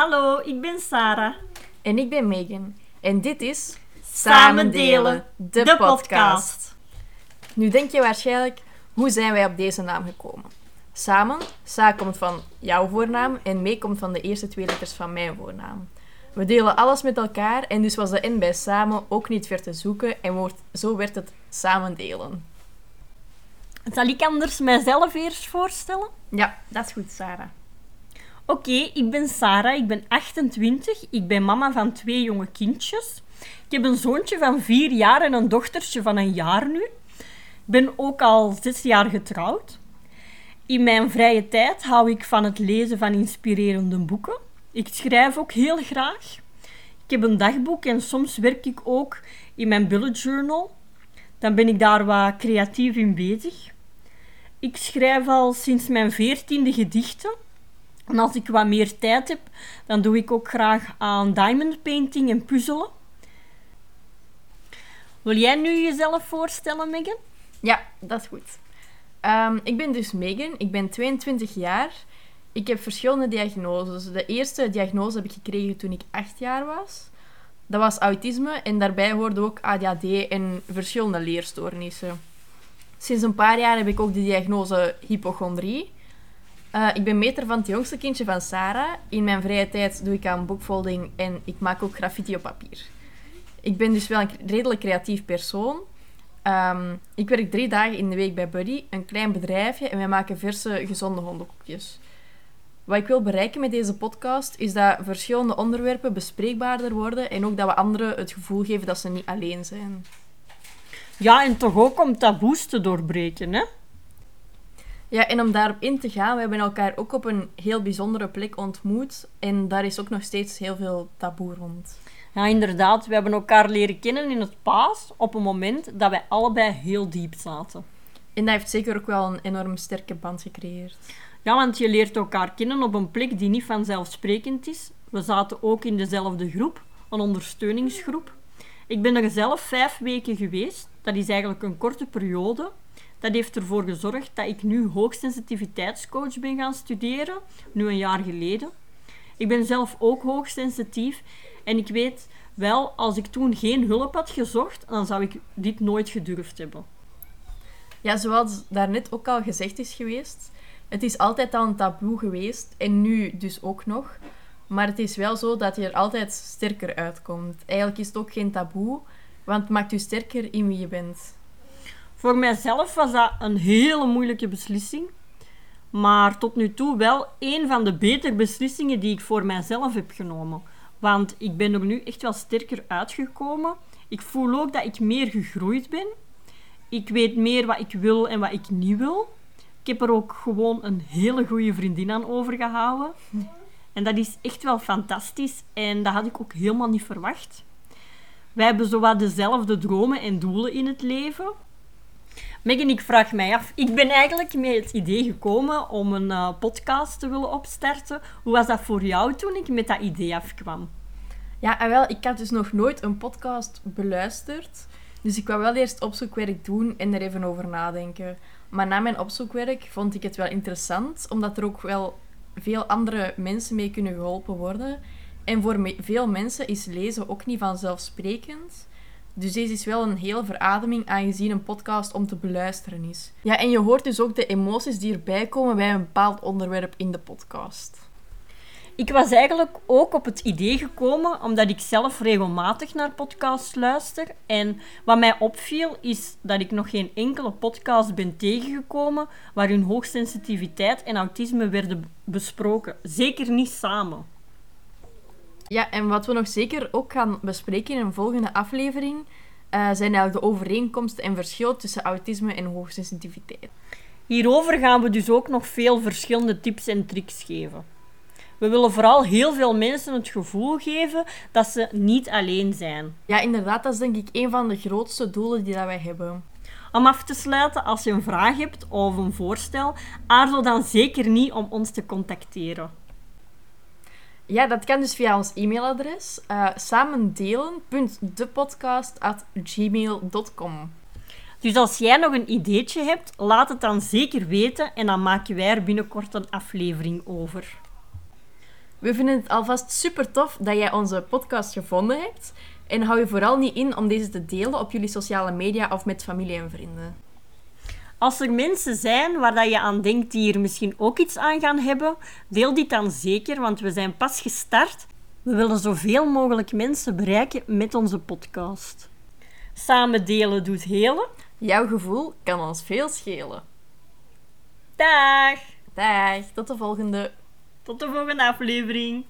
Hallo, ik ben Sarah. En ik ben Megan. En dit is Samen delen, de podcast. Nu denk je waarschijnlijk, hoe zijn wij op deze naam gekomen? Samen, Sa komt van jouw voornaam en Mee komt van de eerste twee letters van mijn voornaam. We delen alles met elkaar en dus was de N bij samen ook niet ver te zoeken en wordt, zo werd het samen delen. Zal ik anders mijzelf eerst voorstellen? Ja, dat is goed, Sarah. Oké, ik ben Sarah, ik ben 28, ik ben mama van twee jonge kindjes. Ik heb een zoontje van vier jaar en een dochtertje van een jaar nu. Ik ben ook al zes jaar getrouwd. In mijn vrije tijd hou ik van het lezen van inspirerende boeken. Ik schrijf ook heel graag. Ik heb een dagboek en soms werk ik ook in mijn bullet journal. Dan ben ik daar wat creatief in bezig. Ik schrijf al sinds mijn veertiende gedichten. En als ik wat meer tijd heb, dan doe ik ook graag aan diamond painting en puzzelen. Wil jij nu jezelf voorstellen, Megan? Ja, dat is goed. Ehm, ik ben dus Megan, ik ben 22 jaar. Ik heb verschillende diagnoses. De eerste diagnose heb ik gekregen toen ik 8 jaar was. Dat was autisme en daarbij hoorde ook ADHD en verschillende leerstoornissen. Sinds een paar jaar heb ik ook de diagnose hypochondrie. Uh, ik ben meter van het jongste kindje van Sarah. In mijn vrije tijd doe ik aan boekfolding en ik maak ook graffiti op papier. Ik ben dus wel een redelijk creatief persoon. Um, ik werk drie dagen in de week bij Buddy, een klein bedrijfje, en wij maken verse, gezonde hondenkoekjes. Wat ik wil bereiken met deze podcast is dat verschillende onderwerpen bespreekbaarder worden en ook dat we anderen het gevoel geven dat ze niet alleen zijn. Ja, en toch ook om taboes te doorbreken, hè? Ja, en om daarop in te gaan, we hebben elkaar ook op een heel bijzondere plek ontmoet. En daar is ook nog steeds heel veel taboe rond. Ja, inderdaad. We hebben elkaar leren kennen in het paas op een moment dat wij allebei heel diep zaten. En dat heeft zeker ook wel een enorm sterke band gecreëerd. Ja, want je leert elkaar kennen op een plek die niet vanzelfsprekend is. We zaten ook in dezelfde groep, een ondersteuningsgroep. Ik ben er zelf vijf weken geweest. Dat is eigenlijk een korte periode. Dat heeft ervoor gezorgd dat ik nu hoogsensitiviteitscoach ben gaan studeren, nu een jaar geleden. Ik ben zelf ook hoogsensitief en ik weet wel, als ik toen geen hulp had gezocht, dan zou ik dit nooit gedurfd hebben. Ja, zoals daarnet ook al gezegd is geweest, het is altijd al een taboe geweest en nu dus ook nog. Maar het is wel zo dat je er altijd sterker uitkomt. Eigenlijk is het ook geen taboe, want het maakt je sterker in wie je bent. Voor mijzelf was dat een hele moeilijke beslissing. Maar tot nu toe wel een van de betere beslissingen die ik voor mijzelf heb genomen. Want ik ben er nu echt wel sterker uitgekomen. Ik voel ook dat ik meer gegroeid ben. Ik weet meer wat ik wil en wat ik niet wil. Ik heb er ook gewoon een hele goede vriendin aan overgehouden. En dat is echt wel fantastisch. En dat had ik ook helemaal niet verwacht. Wij hebben zowat dezelfde dromen en doelen in het leven. Megan, ik vraag mij af. Ik ben eigenlijk met het idee gekomen om een uh, podcast te willen opstarten. Hoe was dat voor jou toen ik met dat idee afkwam? Ja, en wel, ik had dus nog nooit een podcast beluisterd. Dus ik wou wel eerst opzoekwerk doen en er even over nadenken. Maar na mijn opzoekwerk vond ik het wel interessant, omdat er ook wel veel andere mensen mee kunnen geholpen worden. En voor veel mensen is lezen ook niet vanzelfsprekend. Dus deze is wel een hele verademing, aangezien een podcast om te beluisteren is. Ja, en je hoort dus ook de emoties die erbij komen bij een bepaald onderwerp in de podcast. Ik was eigenlijk ook op het idee gekomen omdat ik zelf regelmatig naar podcasts luister. En wat mij opviel is dat ik nog geen enkele podcast ben tegengekomen waarin hoogsensitiviteit en autisme werden besproken. Zeker niet samen. Ja, en wat we nog zeker ook gaan bespreken in een volgende aflevering uh, zijn eigenlijk de overeenkomsten en verschil tussen autisme en hoogsensitiviteit. Hierover gaan we dus ook nog veel verschillende tips en tricks geven. We willen vooral heel veel mensen het gevoel geven dat ze niet alleen zijn. Ja, inderdaad, dat is denk ik een van de grootste doelen die dat wij hebben. Om af te sluiten, als je een vraag hebt of een voorstel, aarzel dan zeker niet om ons te contacteren. Ja, dat kan dus via ons e-mailadres uh, samendelen.depodcast.gmail.com. Dus als jij nog een ideetje hebt, laat het dan zeker weten en dan maken wij er binnenkort een aflevering over. We vinden het alvast super tof dat jij onze podcast gevonden hebt. En hou je vooral niet in om deze te delen op jullie sociale media of met familie en vrienden. Als er mensen zijn waar dat je aan denkt die hier misschien ook iets aan gaan hebben, deel dit dan zeker, want we zijn pas gestart. We willen zoveel mogelijk mensen bereiken met onze podcast. Samen delen doet helen. Jouw gevoel kan ons veel schelen. Dag! Dag, tot de volgende. Tot de volgende aflevering.